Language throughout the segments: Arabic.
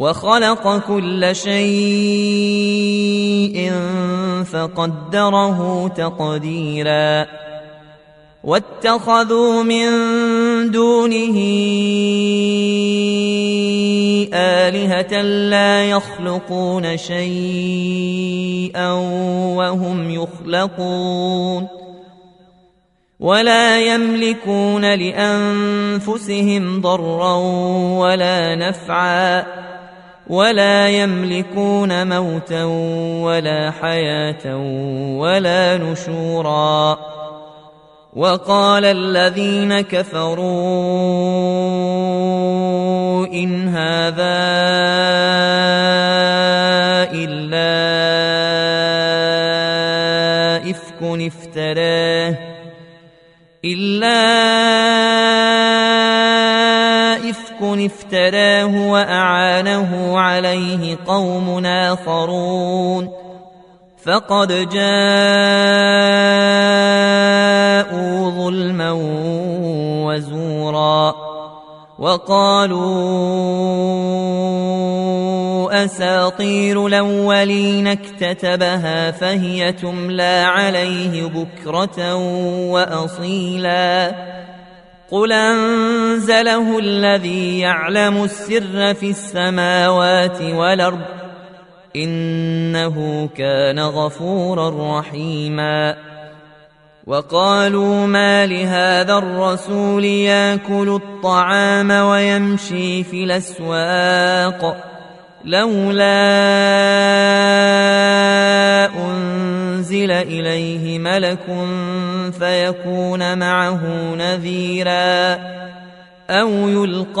وخلق كل شيء فقدره تقديرا. واتخذوا من دونه آلهة لا يخلقون شيئا وهم يخلقون. ولا يملكون لأنفسهم ضرا ولا نفعا. ولا يملكون موتا ولا حياة ولا نشورا. وقال الذين كفروا إن هذا إلا إفك افتراه. إلا إفك افتراه. فقد جاءوا ظلما وزورا وقالوا أساطير الأولين اكتتبها فهي تملى عليه بكرة وأصيلا قل أنزله الذي يعلم السر في السماوات والأرض إنه كان غفورا رحيما. وقالوا ما لهذا الرسول ياكل الطعام ويمشي في الأسواق لولا أنزل إليه ملك فيكون معه نذيرا أو يلقى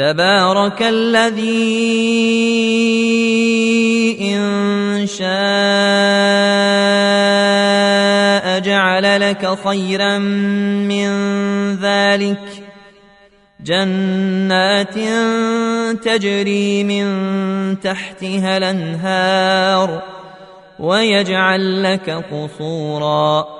تبارك الذي إن شاء جعل لك خيرا من ذلك جنات تجري من تحتها الأنهار ويجعل لك قصورا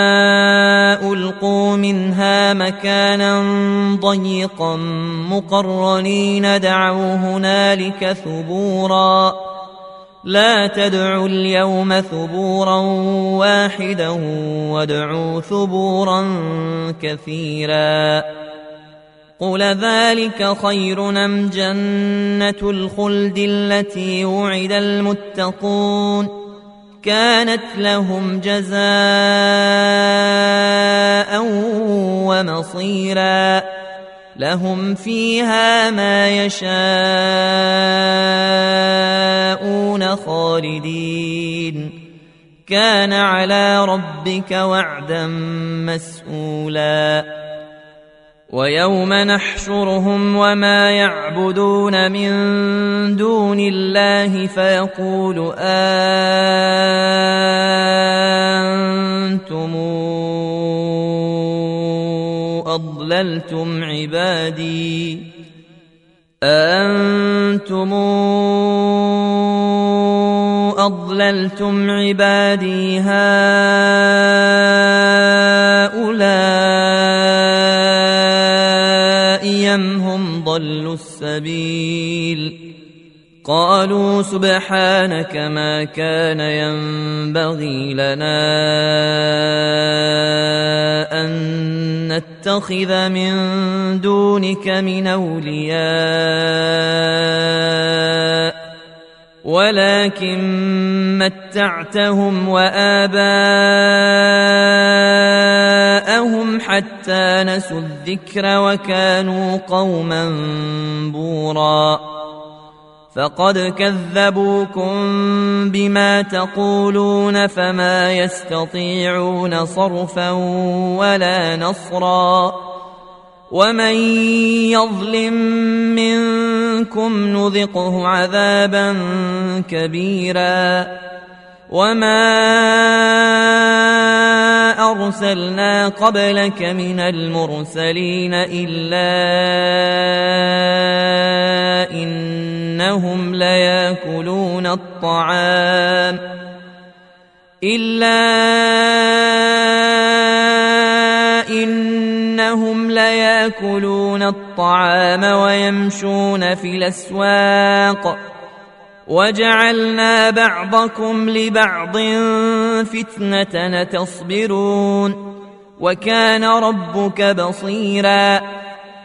القوا منها مكانا ضيقا مقرنين دعوا هنالك ثبورا. لا تدعوا اليوم ثبورا واحدا وادعوا ثبورا كثيرا. قل ذلك خير أم جنة الخلد التي وعد المتقون؟ كانت لهم جزاء ومصيرا لهم فيها ما يشاءون خالدين. كان على ربك وعدا مسئولا ويوم نحشرهم وما يعبدون من دون الله فيقول أنتم أضللتم عبادي أأنتم أضللتم عبادي هؤلاء أم هم ضلوا السبيل قالوا سبحانك ما كان ينبغي لنا أن نتخذ من دونك من أولياء ولكن متعتهم وآباءهم حتى نسوا الذكر وكانوا قوما بوراً. فقد كذبوكم بما تقولون فما يستطيعون صرفا ولا نصرا ومن يظلم منكم نذقه عذابا كبيرا وما أرسلنا قبلك من المرسلين إلا لياكلون الطعام إلا إنهم ليأكلون الطعام ويمشون في الأسواق وجعلنا بعضكم لبعض فتنة تصبرون وكان ربك بصيرا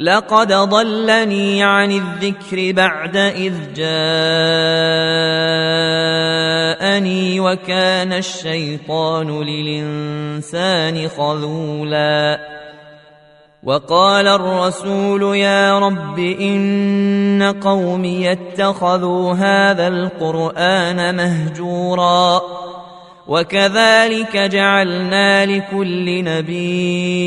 لقد ضلني عن الذكر بعد إذ جاءني وكان الشيطان للإنسان خذولا. وقال الرسول يا رب إن قومي اتخذوا هذا القرآن مهجورا. وكذلك جعلنا لكل نبي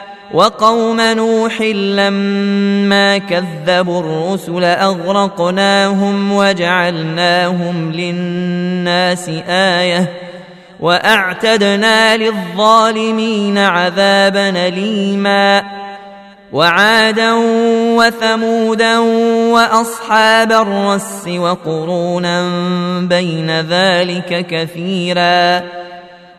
وقوم نوح لما كذبوا الرسل أغرقناهم وجعلناهم للناس آية وأعتدنا للظالمين عذابا أليما وعادا وثمودا وأصحاب الرس وقرونا بين ذلك كثيرا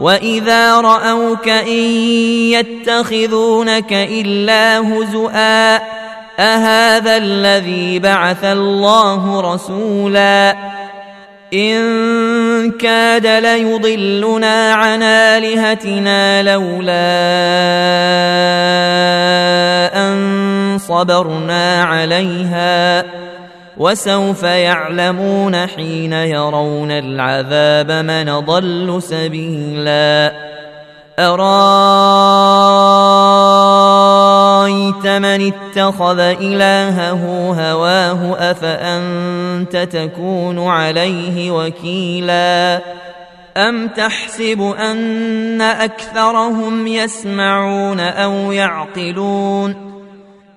واذا راوك ان يتخذونك الا هزؤا اهذا الذي بعث الله رسولا ان كاد ليضلنا عن الهتنا لولا ان صبرنا عليها وسوف يعلمون حين يرون العذاب من ضل سبيلا. أرأيت من اتخذ إلهه هواه أفأنت تكون عليه وكيلا؟ أم تحسب أن أكثرهم يسمعون أو يعقلون؟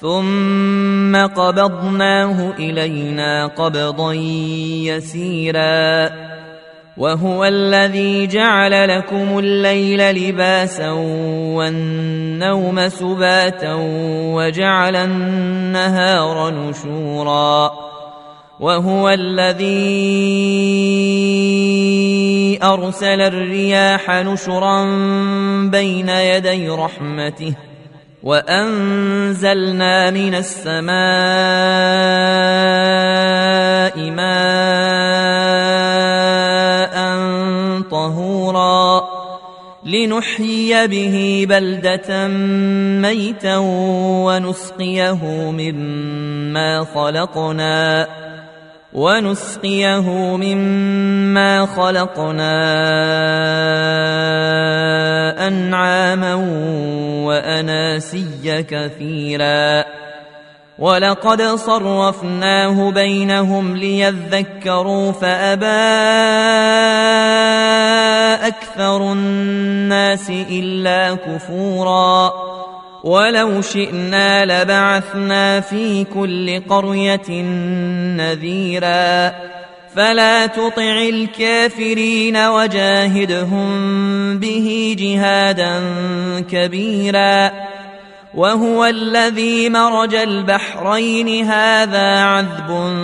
ثم قبضناه إلينا قبضا يسيرا. وهو الذي جعل لكم الليل لباسا والنوم سباتا وجعل النهار نشورا. وهو الذي أرسل الرياح نشرا بين يدي رحمته. وانزلنا من السماء ماء طهورا لنحيي به بلده ميتا ونسقيه مما خلقنا ونسقيه مما خلقنا أنعاما وأناسيا كثيرا. ولقد صرفناه بينهم ليذكروا فأبى أكثر الناس إلا كفورا. ولو شئنا لبعثنا في كل قرية نذيرا. فلا تطع الكافرين وجاهدهم به جهادا كبيرا. وهو الذي مرج البحرين. هذا عذب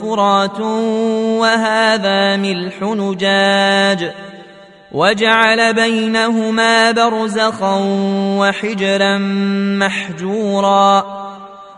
فرات وهذا ملح نجاج. وجعل بينهما برزخا وحجرا محجورا.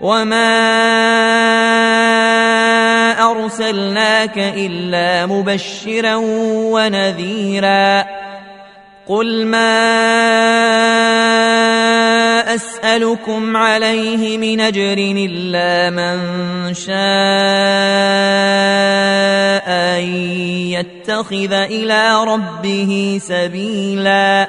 وما ارسلناك الا مبشرا ونذيرا قل ما اسالكم عليه من اجر الا من شاء ان يتخذ إلى ربه سبيلا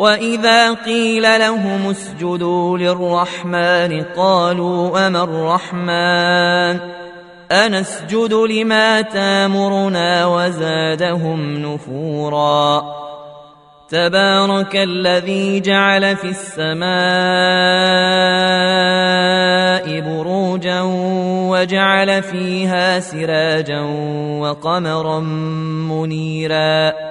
واذا قيل لهم اسجدوا للرحمن قالوا اما الرحمن أنسجد لما تامرنا وزادهم نفورا تبارك الذي جعل في السماء بروجا وجعل فيها سراجا وقمرا منيرا